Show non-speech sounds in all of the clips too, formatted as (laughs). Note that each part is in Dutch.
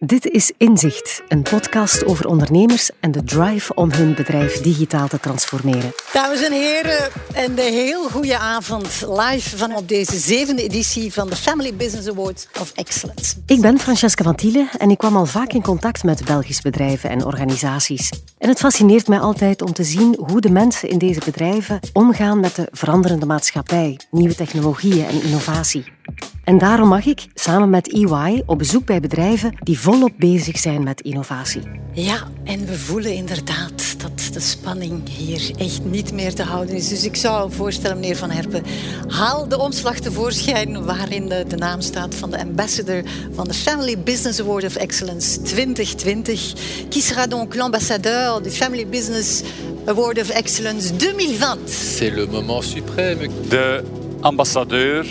Dit is Inzicht, een podcast over ondernemers en de drive om hun bedrijf digitaal te transformeren. Dames en heren, een heel goede avond live van op deze zevende editie van de Family Business Awards of Excellence. Ik ben Francesca van Tiele en ik kwam al vaak in contact met Belgische bedrijven en organisaties. En het fascineert mij altijd om te zien hoe de mensen in deze bedrijven omgaan met de veranderende maatschappij, nieuwe technologieën en innovatie. En daarom mag ik samen met EY op bezoek bij bedrijven die volop bezig zijn met innovatie. Ja, en we voelen inderdaad dat de spanning hier echt niet meer te houden is. Dus ik zou voorstellen, meneer Van Herpen, haal de omslag tevoorschijn waarin de, de naam staat van de ambassador van de Family Business Award of Excellence 2020. Qui sera donc l'ambassadeur du Family Business Award of Excellence 2020? C'est le moment suprême. De ambassadeur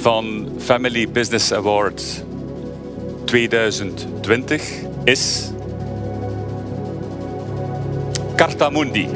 van Family Business Award 2020 is Cartamundi.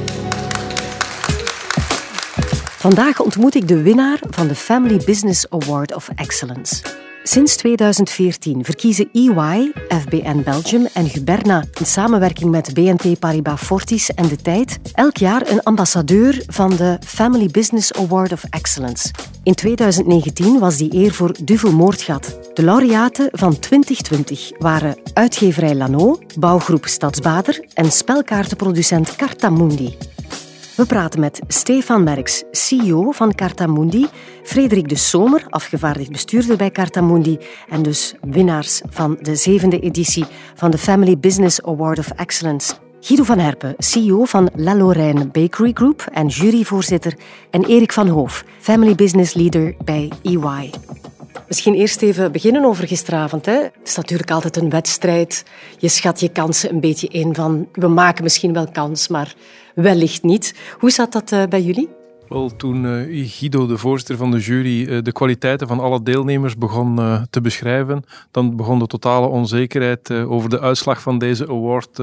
Vandaag ontmoet ik de winnaar van de Family Business Award of Excellence. Sinds 2014 verkiezen EY, FBN Belgium en Guberna in samenwerking met BNP Paribas Fortis en De Tijd elk jaar een ambassadeur van de Family Business Award of Excellence. In 2019 was die eer voor Duvel Moordgat. De laureaten van 2020 waren uitgeverij Lano, bouwgroep Stadsbader en spelkaartenproducent Cartamundi. We praten met Stefan Merks, CEO van Cartamundi, Frederik de Somer, afgevaardigd bestuurder bij Cartamundi en dus winnaars van de zevende editie van de Family Business Award of Excellence. Guido van Herpen, CEO van La Lorraine Bakery Group en juryvoorzitter, en Erik van Hoof, Family Business Leader bij EY. Misschien eerst even beginnen over gisteravond. Hè. Het is natuurlijk altijd een wedstrijd. Je schat je kansen een beetje in van we maken misschien wel kans, maar wellicht niet. Hoe zat dat uh, bij jullie? Wel, toen uh, Guido, de voorzitter van de jury, uh, de kwaliteiten van alle deelnemers begon te beschrijven, dan begon de totale onzekerheid over de uitslag van deze award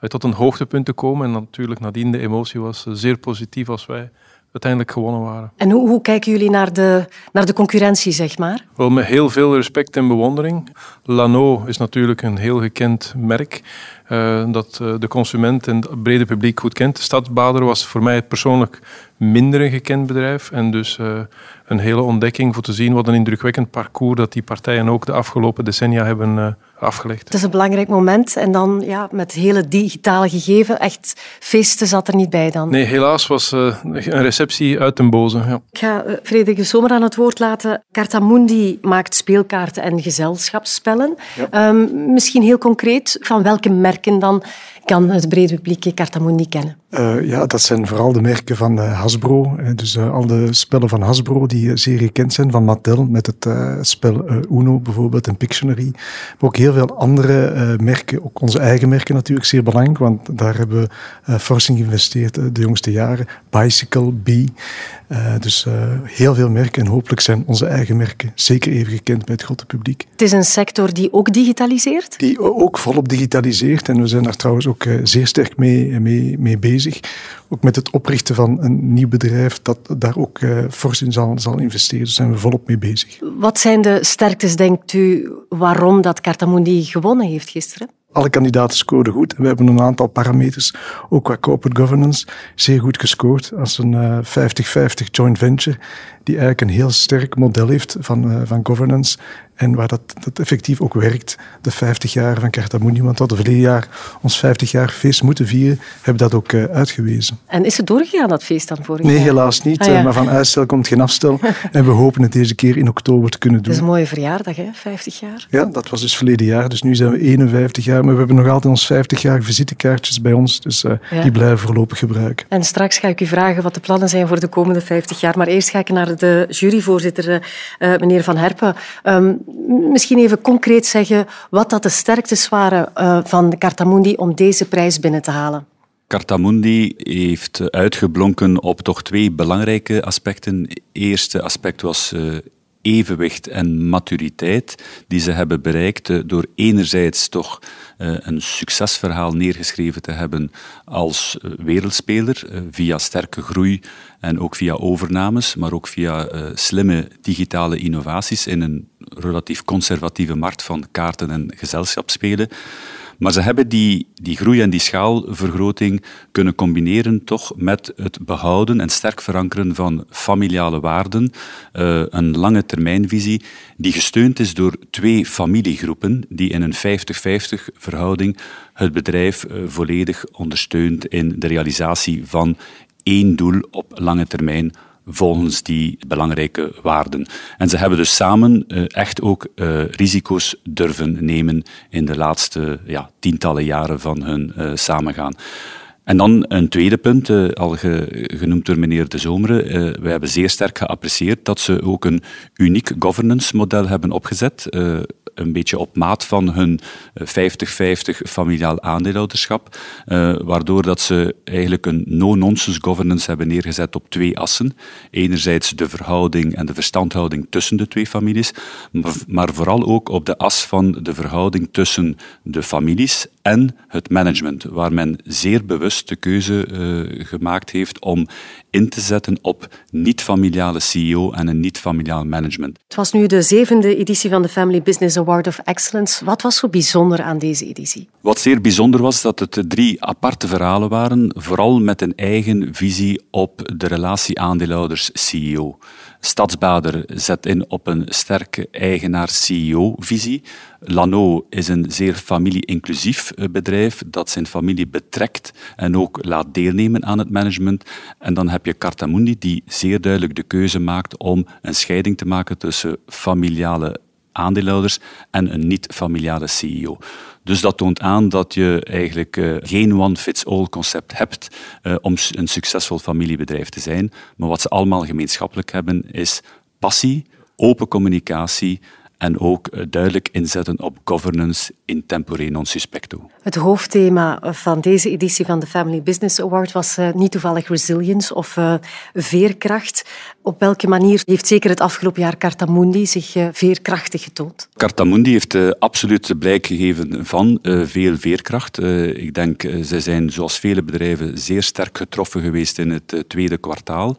tot een hoogtepunt te komen. En natuurlijk nadien de emotie was zeer positief als wij uiteindelijk gewonnen waren. En hoe, hoe, kijken jullie naar de, naar de concurrentie, zeg maar? Wel, met heel veel respect en bewondering. Lano is natuurlijk een heel gekend merk. Uh, dat uh, de consument en het brede publiek goed kent. Stadsbader was voor mij persoonlijk minder een gekend bedrijf. En dus uh, een hele ontdekking voor te zien wat een indrukwekkend parcours dat die partijen ook de afgelopen decennia hebben afgelegd. Het is een belangrijk moment. En dan ja, met hele digitale gegeven, echt feesten zat er niet bij dan? Nee, helaas was een receptie uit den boze. Ja. Ik ga Frederik de Zomer aan het woord laten. Cartamundi maakt speelkaarten en gezelschapsspellen. Ja. Um, misschien heel concreet, van welke merken dan kan het brede publiek Cartamundi kennen? Uh, ja, dat zijn vooral de merken van uh, Hasbro. Uh, dus al de spellen van Hasbro die zeer gekend zijn, van Mattel met het spel Uno bijvoorbeeld en Pictionary. Maar ook heel veel andere merken, ook onze eigen merken natuurlijk, zeer belangrijk, want daar hebben we fors in geïnvesteerd de jongste jaren. Bicycle, B. dus heel veel merken en hopelijk zijn onze eigen merken zeker even gekend bij het grote publiek. Het is een sector die ook digitaliseert? Die ook volop digitaliseert en we zijn daar trouwens ook zeer sterk mee, mee, mee bezig. Ook met het oprichten van een nieuw bedrijf dat daar ook uh, fors in zal, zal investeren. Daar zijn we volop mee bezig. Wat zijn de sterktes, denkt u, waarom dat Cartamundi gewonnen heeft gisteren? Alle kandidaten scoorden goed. We hebben een aantal parameters, ook qua corporate governance, zeer goed gescoord. Als een 50-50 uh, joint venture, die eigenlijk een heel sterk model heeft van, uh, van governance. En waar dat, dat effectief ook werkt, de 50 jaar van Cartamundi. Want we hadden verleden jaar ons 50 jaar feest moeten vieren, hebben dat ook uh, uitgewezen. En is het doorgegaan, dat feest dan vorig nee, jaar? Nee, helaas niet. Ah, ja. maar van uitstel komt geen afstel. (laughs) en we hopen het deze keer in oktober te kunnen doen. Het is een mooie verjaardag, hè? 50 jaar. Ja, dat was dus verleden jaar. Dus nu zijn we 51 jaar. Maar we hebben nog altijd ons 50 jaar visitekaartjes bij ons. Dus uh, ja. die blijven voorlopig gebruiken. En straks ga ik u vragen wat de plannen zijn voor de komende 50 jaar. Maar eerst ga ik naar de juryvoorzitter, uh, meneer Van Herpen. Um, misschien even concreet zeggen wat dat de sterktes waren uh, van Cartamundi om deze prijs binnen te halen. Cartamundi heeft uitgeblonken op toch twee belangrijke aspecten. Eerste aspect was evenwicht en maturiteit die ze hebben bereikt eh, door enerzijds toch eh, een succesverhaal neergeschreven te hebben als eh, wereldspeler via sterke groei en ook via overnames, maar ook via slimme digitale innovaties in een relatief conservatieve markt van kaarten en gezelschapsspelen. Maar ze hebben die, die groei en die schaalvergroting kunnen combineren toch met het behouden en sterk verankeren van familiale waarden, uh, een lange termijnvisie die gesteund is door twee familiegroepen die in een 50-50 verhouding het bedrijf uh, volledig ondersteunt in de realisatie van één doel op lange termijn volgens die belangrijke waarden. En ze hebben dus samen uh, echt ook uh, risico's durven nemen in de laatste ja, tientallen jaren van hun uh, samengaan. En dan een tweede punt, al ge, genoemd door meneer De Zomeren. we hebben zeer sterk geapprecieerd dat ze ook een uniek governance model hebben opgezet een beetje op maat van hun 50-50 familiaal aandeelhouderschap, uh, waardoor dat ze eigenlijk een no-nonsense governance hebben neergezet op twee assen. Enerzijds de verhouding en de verstandhouding tussen de twee families, maar vooral ook op de as van de verhouding tussen de families en het management, waar men zeer bewust de keuze uh, gemaakt heeft om in te zetten op niet-familiale CEO en een niet-familiaal management. Het was nu de zevende editie van de Family Business Award of Excellence. Wat was zo bijzonder aan deze editie? Wat zeer bijzonder was dat het drie aparte verhalen waren, vooral met een eigen visie op de relatie aandeelhouders-CEO. Stadsbader zet in op een sterke eigenaar-CEO-visie. Lano is een zeer familie-inclusief eh, bedrijf dat zijn familie betrekt en ook laat deelnemen aan het management. En dan heb je Cartamundi die zeer duidelijk de keuze maakt om een scheiding te maken tussen familiale aandeelhouders en een niet-familiale CEO. Dus dat toont aan dat je eigenlijk uh, geen one-fits-all concept hebt uh, om een succesvol familiebedrijf te zijn. Maar wat ze allemaal gemeenschappelijk hebben is passie, open communicatie en ook eh, duidelijk inzetten op governance in tempore non suspecto. Het hoofdthema van deze editie van de Family Business Award was uh, niet toevallig resilience of uh, veerkracht. Op welke manier heeft zeker het afgelopen jaar Cartamundi zich uh, veerkrachtig getoond? Cartamundi heeft absoluut blijk gegeven van veel veerkracht. ik denk, zij zijn zoals vele bedrijven zeer sterk getroffen geweest in het tweede kwartaal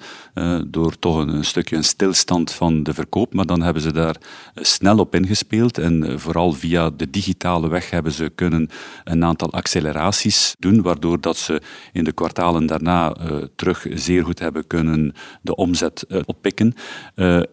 door toch een, een, stukje een stilstand van de verkoop. Maar dan hebben ze daar snel op ingespeeld en vooral via de digitale weg hebben ze kunnen een aantal acceleraties doen, waardoor dat ze in de kwartalen daarna uh, terug zeer goed hebben kunnen de omzet uh, oppikken.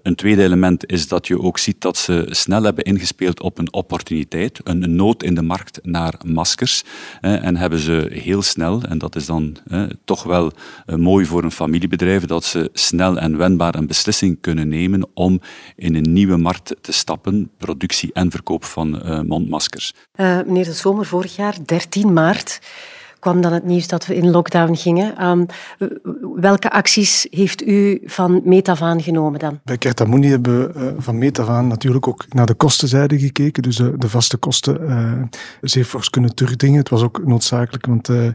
Een tweede element is dat je ook ziet dat ze snel hebben ingespeeld op een opportuniteit, een nood in de markt naar maskers. en hebben ze heel snel, en dat is dan toch wel mooi voor een familiebedrijf, dat ze snel en wendbaar een beslissing kunnen nemen om in een nieuwe markt te stappen, productie en verkoop van mondmaskers. Uh, meneer de Zomer, vorig jaar, 13 maart, kwam dan het nieuws dat we in lockdown gingen. Um, welke acties heeft u van Metavaan genomen dan? Bij Kertamundi hebben we uh, van Metavaan natuurlijk ook naar de kostenzijde gekeken. Dus uh, de vaste kosten uh, zeer fors kunnen terugdringen. Het was ook noodzakelijk, want de,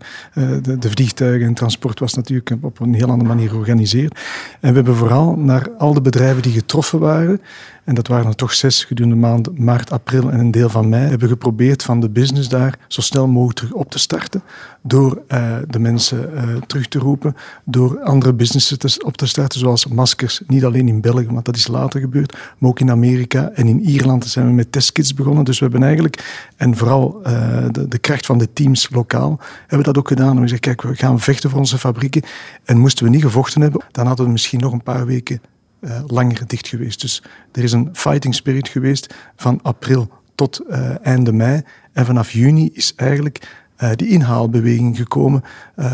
de, vliegtuigen en transport was natuurlijk op een heel andere manier georganiseerd. En we hebben vooral naar al de bedrijven die getroffen waren en dat waren er toch zes gedurende maanden maart, april en een deel van mei. Hebben geprobeerd van de business daar zo snel mogelijk terug op te starten. Door uh, de mensen uh, terug te roepen. Door andere businesses op te starten, zoals maskers. Niet alleen in België, want dat is later gebeurd. Maar ook in Amerika en in Ierland zijn we met testkits begonnen. Dus we hebben eigenlijk, en vooral uh, de, de, kracht van de teams lokaal, hebben we dat ook gedaan. En we zeggen, kijk, we gaan vechten voor onze fabrieken. En moesten we niet gevochten hebben, dan hadden we misschien nog een paar weken uh, langer dicht geweest. Dus er is een fighting spirit geweest van april tot uh, einde mei. En vanaf juni is eigenlijk uh, die inhaalbeweging gekomen.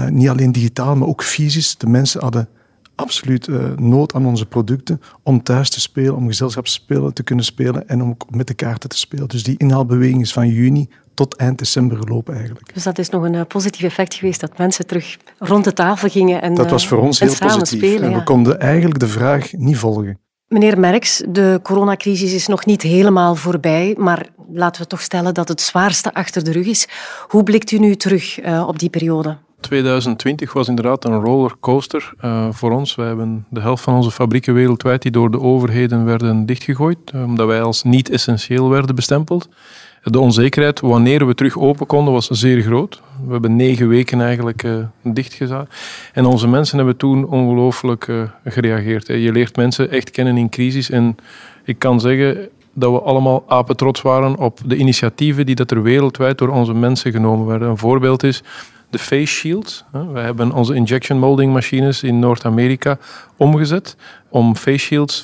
niet alleen digitaal, maar ook fysisch. De mensen hadden absoluut nood aan onze producten om thuis te spelen, om gezelschapsspelen te kunnen spelen en om met de kaarten te spelen. Dus die inhaalbeweging is van juni tot eind december gelopen eigenlijk. Dus dat is nog een uh, positief effect geweest dat mensen terug rond de tafel gingen en Dat was voor ons heel positief. Spelen, en we konden eigenlijk de vraag niet volgen. Meneer Merks, de coronacrisis is nog niet helemaal voorbij, maar laten we toch stellen dat het zwaarste achter de rug is. Hoe blikt u nu terug op die periode? 2020 was inderdaad een rollercoaster uh, voor ons. Wij hebben de helft van onze fabrieken wereldwijd die door de overheden werden dichtgegooid, omdat wij als niet essentieel werden bestempeld. De onzekerheid wanneer we terug open konden was zeer groot. We hebben negen weken eigenlijk uh, dichtgezet. En onze mensen hebben toen ongelooflijk gereageerd. Je leert mensen echt kennen in crisis. En ik kan zeggen dat we allemaal apetrots waren op de initiatieven die dat er wereldwijd door onze mensen genomen werden. Een voorbeeld is de face shields. We hebben onze injection molding machines in Noord-Amerika omgezet om face shields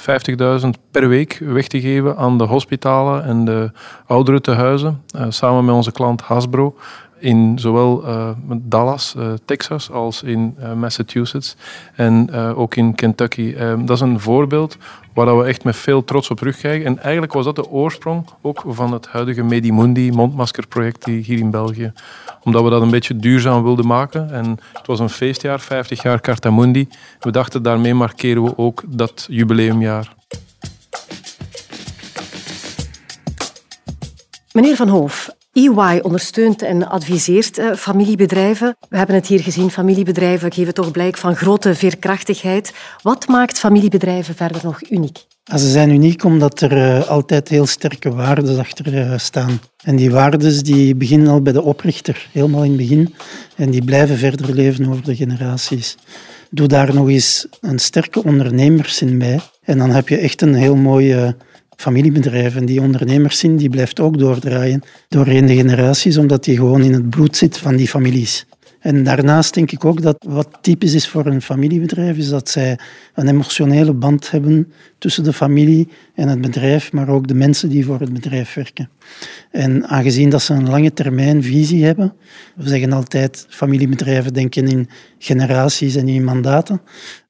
50.000 per week weg te geven aan de hospitalen en de ouderentehuizen, uh, samen met onze klant Hasbro in zowel uh, Dallas, uh, Texas, als in uh, Massachusetts en ook in Kentucky. dat is een voorbeeld waar we echt met veel trots op terugkijken. En eigenlijk was dat de oorsprong ook van het huidige Medimundi mondmaskerproject hier in België. Omdat we dat een beetje duurzaam wilden maken. En het was een feestjaar, 50 jaar Cartamundi. We dachten daarmee markeren we ook dat jubileumjaar. Meneer Van Hoof, EY ondersteunt en adviseert eh, familiebedrijven. We hebben het hier gezien, familiebedrijven geven toch blijk van grote veerkrachtigheid. Wat maakt familiebedrijven verder nog uniek? Ze zijn uniek omdat er uh, altijd heel sterke waarden achter uh, staan. En die waarden die beginnen al bij de oprichter, helemaal in het begin. En die blijven verder leven over de generaties. Doe daar nog eens een sterke ondernemerszin bij. En dan heb je echt een heel mooie familiebedrijven. Die ondernemerszin die blijft ook doordraaien doorheen de generaties, omdat die gewoon in het bloed zit van die families. En daarnaast denk ik ook dat wat typisch is voor een familiebedrijf, is dat zij een emotionele band hebben tussen de familie en het bedrijf, maar ook de mensen die voor het bedrijf werken. En aangezien dat ze een lange termijn visie hebben, we zeggen altijd familiebedrijven denken in generaties en in mandaten,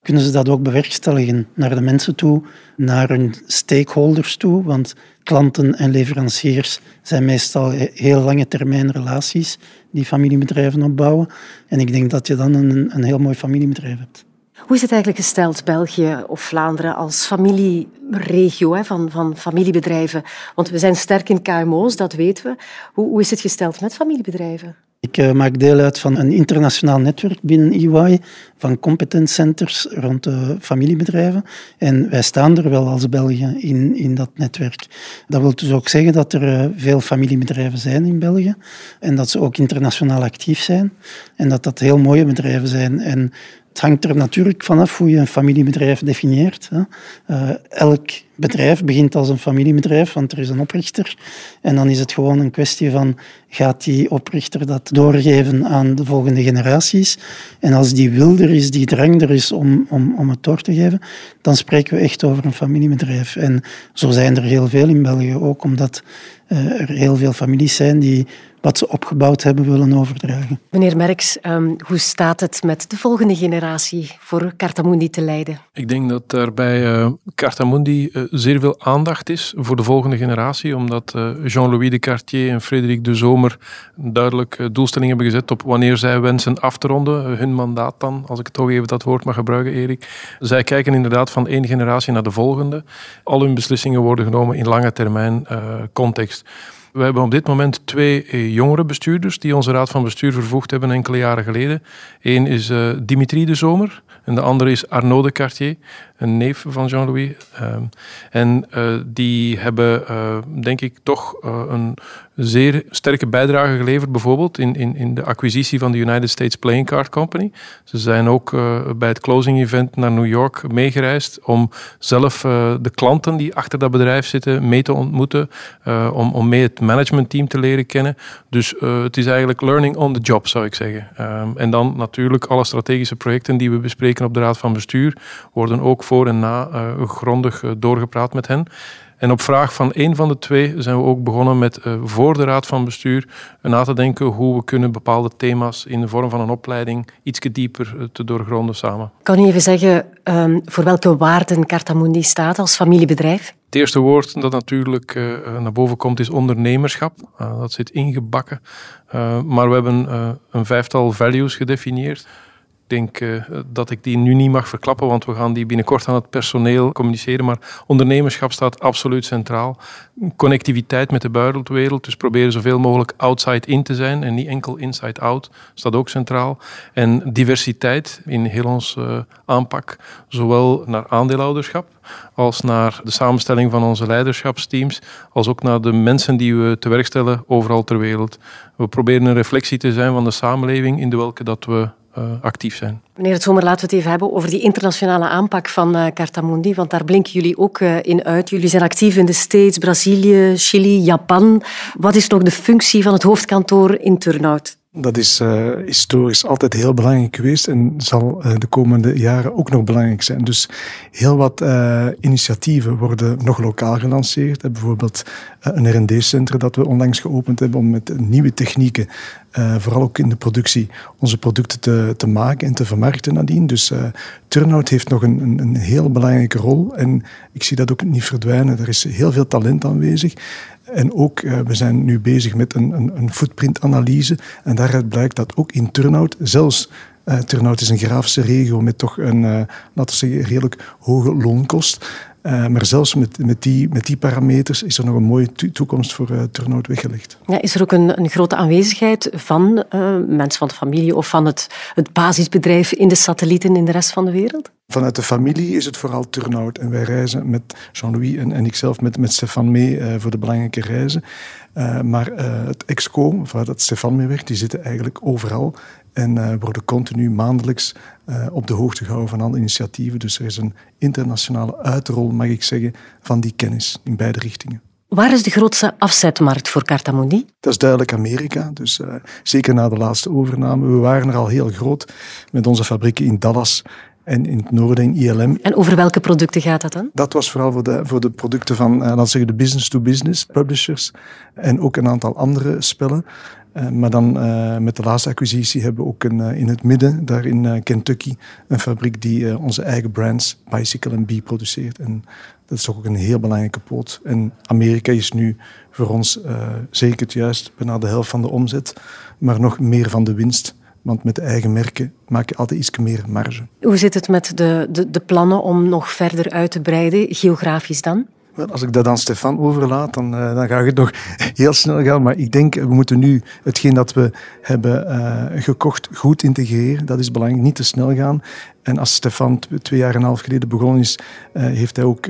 kunnen ze dat ook bewerkstelligen naar de mensen toe, naar hun stakeholders toe, want klanten en leveranciers zijn meestal heel lange termijn relaties die familiebedrijven opbouwen. En ik denk dat je dan een, een heel mooi familiebedrijf hebt. Hoe is het eigenlijk gesteld, België of Vlaanderen, als familieregio hè, van, van familiebedrijven? Want we zijn sterk in KMO's, dat weten we. Hoe, hoe is het gesteld met familiebedrijven? Ik uh, maak deel uit van een internationaal netwerk binnen EY van competence centers rond de familiebedrijven. En wij staan er wel als België in, in dat netwerk. Dat wil dus ook zeggen dat er uh, veel familiebedrijven zijn in België en dat ze ook internationaal actief zijn en dat dat heel mooie bedrijven zijn. En het hangt er natuurlijk vanaf hoe je een familiebedrijf definieert. Hè. Uh, elk bedrijf begint als een familiebedrijf, want er is een oprichter. En dan is het gewoon een kwestie van, gaat die oprichter dat doorgeven aan de volgende generaties? En als die wil er is, die drang er is om, om, om het door te geven, dan spreken we echt over een familiebedrijf. En zo zijn er heel veel in België, ook omdat uh, er heel veel families zijn die wat ze opgebouwd hebben willen overdragen. Meneer Merks, um, hoe staat het met de volgende generatie voor Cartamundi te leiden? Ik denk dat er bij uh, Cartamundi uh, zeer veel aandacht is voor de volgende generatie, omdat uh, Jean-Louis de Cartier en Frederik de Zomer duidelijk doelstellingen hebben gezet op wanneer zij wensen af te ronden, hun mandaat dan, als ik toch even dat woord mag gebruiken, Erik. Zij kijken inderdaad van één generatie naar de volgende. Al hun beslissingen worden genomen in lange termijn context. We hebben op dit moment twee eh, jongere bestuurders die onze raad van bestuur vervoegd hebben enkele jaren geleden. Eén is Dimitri de Zomer en de andere is Arnaud de Cartier, een neef van Jean-Louis. Ehm, en uh, die hebben, denk ik, toch een zeer sterke bijdrage geleverd, bijvoorbeeld in, in, in de acquisitie van de United States Playing Card Company. Ze zijn ook bij het closing event naar New York meegereisd om zelf de klanten die achter dat bedrijf zitten mee te ontmoeten, om, om mee het managementteam te leren kennen. Dus het is eigenlijk learning on the job, zou ik zeggen. Um, en dan natuurlijk alle strategische projecten die we bespreken op de Raad van Bestuur worden ook voor en na uh, grondig uh, doorgepraat met hen. En op vraag van één van de twee zijn we ook begonnen met uh, voor de Raad van Bestuur na te denken hoe we kunnen bepaalde thema's in de vorm van een opleiding iets dieper te doorgronden samen. Kan u even zeggen um, voor welke waarden Cartamundi staat als familiebedrijf? Het eerste woord dat natuurlijk uh, naar boven komt is ondernemerschap. Dat zit ingebakken. Maar we hebben een vijftal values gedefinieerd. Denk uh, dat ik die nu niet mag verklappen, want we gaan die binnenkort aan het personeel communiceren. Maar ondernemerschap staat absoluut centraal. Connectiviteit met de buitenwereld, dus proberen zoveel mogelijk outside in te zijn en niet enkel inside out, staat ook centraal. En diversiteit in heel ons uh, aanpak, zowel naar aandeelhouderschap als naar de samenstelling van onze leiderschapsteams, als ook naar de mensen die we te werk stellen overal ter wereld. We proberen een reflectie te zijn van de samenleving in de welke dat we actief zijn. Meneer het Zomer, laten we het even hebben over die internationale aanpak van uh, Cartamundi, want daar blinken jullie ook uh, in uit. Jullie zijn actief in de States, Brazilië, Chili, Japan. Wat is nog de functie van het hoofdkantoor in Turnhout? Dat is uh, historisch altijd heel belangrijk geweest en zal uh, de komende jaren ook nog belangrijk zijn. Dus heel wat uh, initiatieven worden nog lokaal gelanceerd. Bijvoorbeeld een R&D-centrum dat we onlangs geopend hebben om met nieuwe technieken, vooral ook in de productie, onze producten te, te maken en te vermarkten nadien. Dus Turnout heeft nog een, een, een heel belangrijke rol en ik zie dat ook niet verdwijnen. Er is heel veel talent aanwezig. En ook, uh, we zijn nu bezig met een, een, een footprint-analyse. En daaruit blijkt dat ook in Turnhout, zelfs uh, Turnhout is een grafische regio met toch een, uh, zeggen, redelijk hoge loonkost. Uh, maar zelfs met, met, die, met die parameters is er nog een mooie toekomst voor uh, Turnhout weggelegd. Ja, is er ook een, een grote aanwezigheid van uh, mensen van de familie of van het, het basisbedrijf in de satellieten in de rest van de wereld? Vanuit de familie is het vooral Turnhout. En wij reizen met Jean-Louis en, en ikzelf met, met Stefan mee voor de belangrijke reizen. maar het EXCO, waar dat Stefan mee werkt, die zitten eigenlijk overal. En worden continu maandelijks uh, op de hoogte gehouden van alle initiatieven. Dus er is een internationale uitrol, mag ik zeggen, van die kennis in beide richtingen. Waar is de grootste afzetmarkt voor Cartamundi? Dat is duidelijk Amerika. Dus uh, zeker na de laatste overname. We waren er al heel groot met onze fabrieken in Dallas en in het noorden in ILM. En over welke producten gaat dat dan? Dat was vooral voor de, voor de producten van, uh, laten zeggen, de business-to-business -business publishers en ook een aantal andere spellen. Uh, maar dan uh, met de laatste acquisitie hebben we ook een, uh, in het midden, daar in Kentucky, een fabriek die onze eigen brands, Bicycle en Bee, produceert. En dat is toch ook een heel belangrijke poot. En Amerika is nu voor ons zeker het juist bijna de helft van de omzet, maar nog meer van de winst. Want met de eigen merken maak je altijd iets meer marge. Hoe zit het met de, de, de plannen om nog verder uit te breiden, geografisch dan? Als ik dat aan Stefan overlaat, dan, uh, dan gaat het nog heel snel gaan. Maar ik denk, we moeten nu hetgeen dat we hebben uh, gekocht goed integreren. Dat is belangrijk, niet te snel gaan. En als Stefan twee jaar en een half geleden begonnen is, uh, heeft hij ook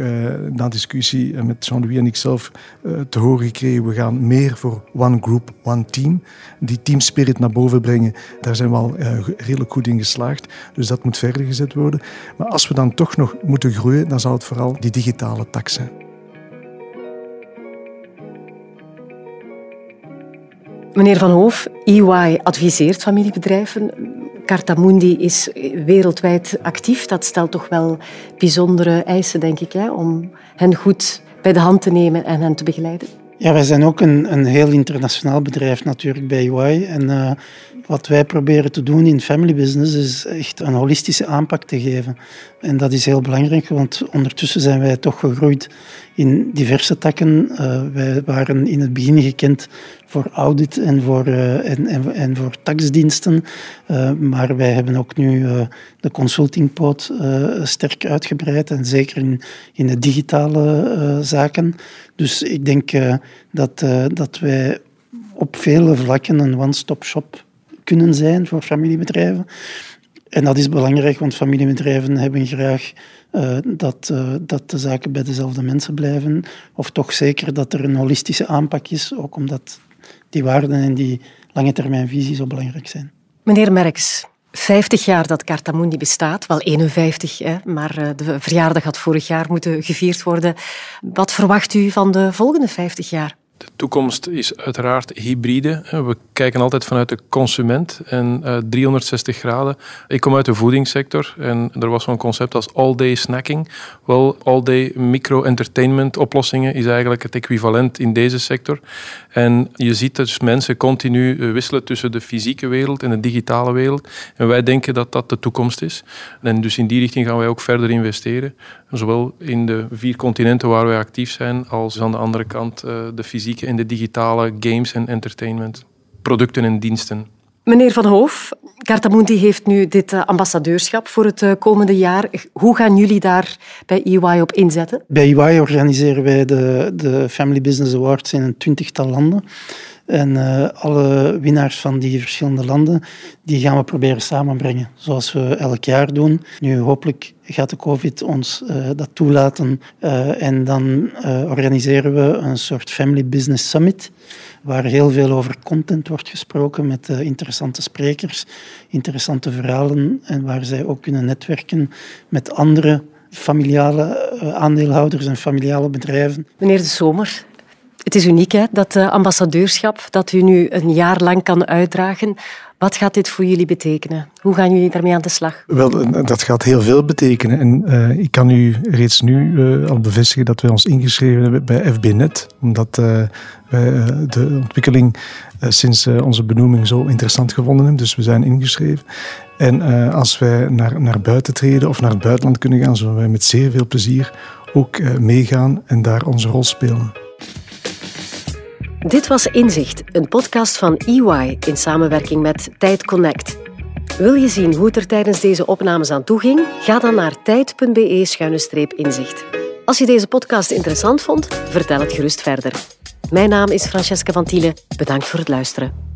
na discussie met Jean-Louis en ikzelf te horen gekregen, we gaan meer voor one group, one team. Die teamspirit naar boven brengen, daar zijn we al redelijk goed in geslaagd. Dus dat moet verder gezet worden. Maar als we dan toch nog moeten groeien, dan zal het vooral die digitale tak zijn. Meneer Van Hoof, EY adviseert familiebedrijven. Cartamundi is wereldwijd actief. Dat stelt toch wel bijzondere eisen, denk ik, hè, om hen goed bij de hand te nemen en hen te begeleiden. Ja, wij zijn ook een, een heel internationaal bedrijf natuurlijk bij EY. En uh, wat wij proberen te doen in family business is echt een holistische aanpak te geven. En dat is heel belangrijk, want ondertussen zijn wij toch gegroeid in diverse takken. Uh, wij waren in het begin gekend voor audit en voor, uh, en, en, voor taxdiensten. Uh, maar wij hebben ook nu de consultingpoot sterk uitgebreid en zeker in, in de digitale zaken. Dus ik denk dat, dat wij op vele vlakken een one-stop shop kunnen zijn voor familiebedrijven. En dat is belangrijk, want familiebedrijven hebben graag dat, dat de zaken bij dezelfde mensen blijven. Of toch zeker dat er een holistische aanpak is, ook omdat die waarden en die lange termijnvisie zo belangrijk zijn. Meneer Merks, 50 jaar dat Cartamundi bestaat, wel 51, hè, maar eh, de verjaardag had vorig jaar moeten gevierd worden. Wat verwacht u van de volgende 50 jaar? De toekomst is uiteraard hybride. We kijken altijd vanuit de consument en uh, 360 graden. Ik kom uit de voedingssector en er was zo'n concept als all-day snacking. Wel, all-day micro-entertainment oplossingen is eigenlijk het equivalent in deze sector. En je ziet dus mensen continu eh, wisselen tussen de fysieke wereld en de digitale wereld. En wij denken dat dat de toekomst is. En dus in die richting gaan wij ook verder investeren. Zowel in de vier continenten waar wij actief zijn, als aan de andere kant de fysieke en de digitale games en entertainment, producten en diensten. Meneer Van Hoof, Cartamundi heeft nu dit eh, ambassadeurschap voor het eh, komende jaar. Hoe gaan jullie daar bij EY op inzetten? Bij EY organiseren wij de, de Family Business Awards in een twintigtal landen. En uh, alle winnaars van die verschillende landen, die gaan we proberen samenbrengen, zoals we elk jaar doen. Nu, hopelijk gaat de COVID ons dat toelaten. En dan organiseren we een soort Family Business Summit, waar heel veel over content wordt gesproken met interessante sprekers, interessante verhalen en waar zij ook kunnen netwerken met andere familiale aandeelhouders en familiale bedrijven. Meneer De Zomer, het is uniek, hè, dat uh, ambassadeurschap dat u nu een jaar lang kan uitdragen. Wat gaat dit voor jullie betekenen? Hoe gaan jullie daarmee aan de slag? Wel, eh, dat gaat heel veel betekenen. En uh, ik kan u reeds nu uh, al bevestigen dat wij ons ingeschreven hebben bij FBNet. Omdat wij de ontwikkeling sinds onze benoeming zo interessant gevonden hebben. Dus we zijn ingeschreven. En als wij naar, naar buiten treden of naar het buitenland kunnen gaan, zullen wij met zeer veel plezier ook meegaan en daar onze rol spelen. Dit was Inzicht, een podcast van EY in samenwerking met Tijd Connect. Wil je zien hoe het er tijdens deze opnames aan toe ging? Ga dan naar tijd.be-inzicht. Als je deze podcast interessant vond, vertel het gerust verder. Mijn naam is Francesca van Tiele. Bedankt voor het luisteren.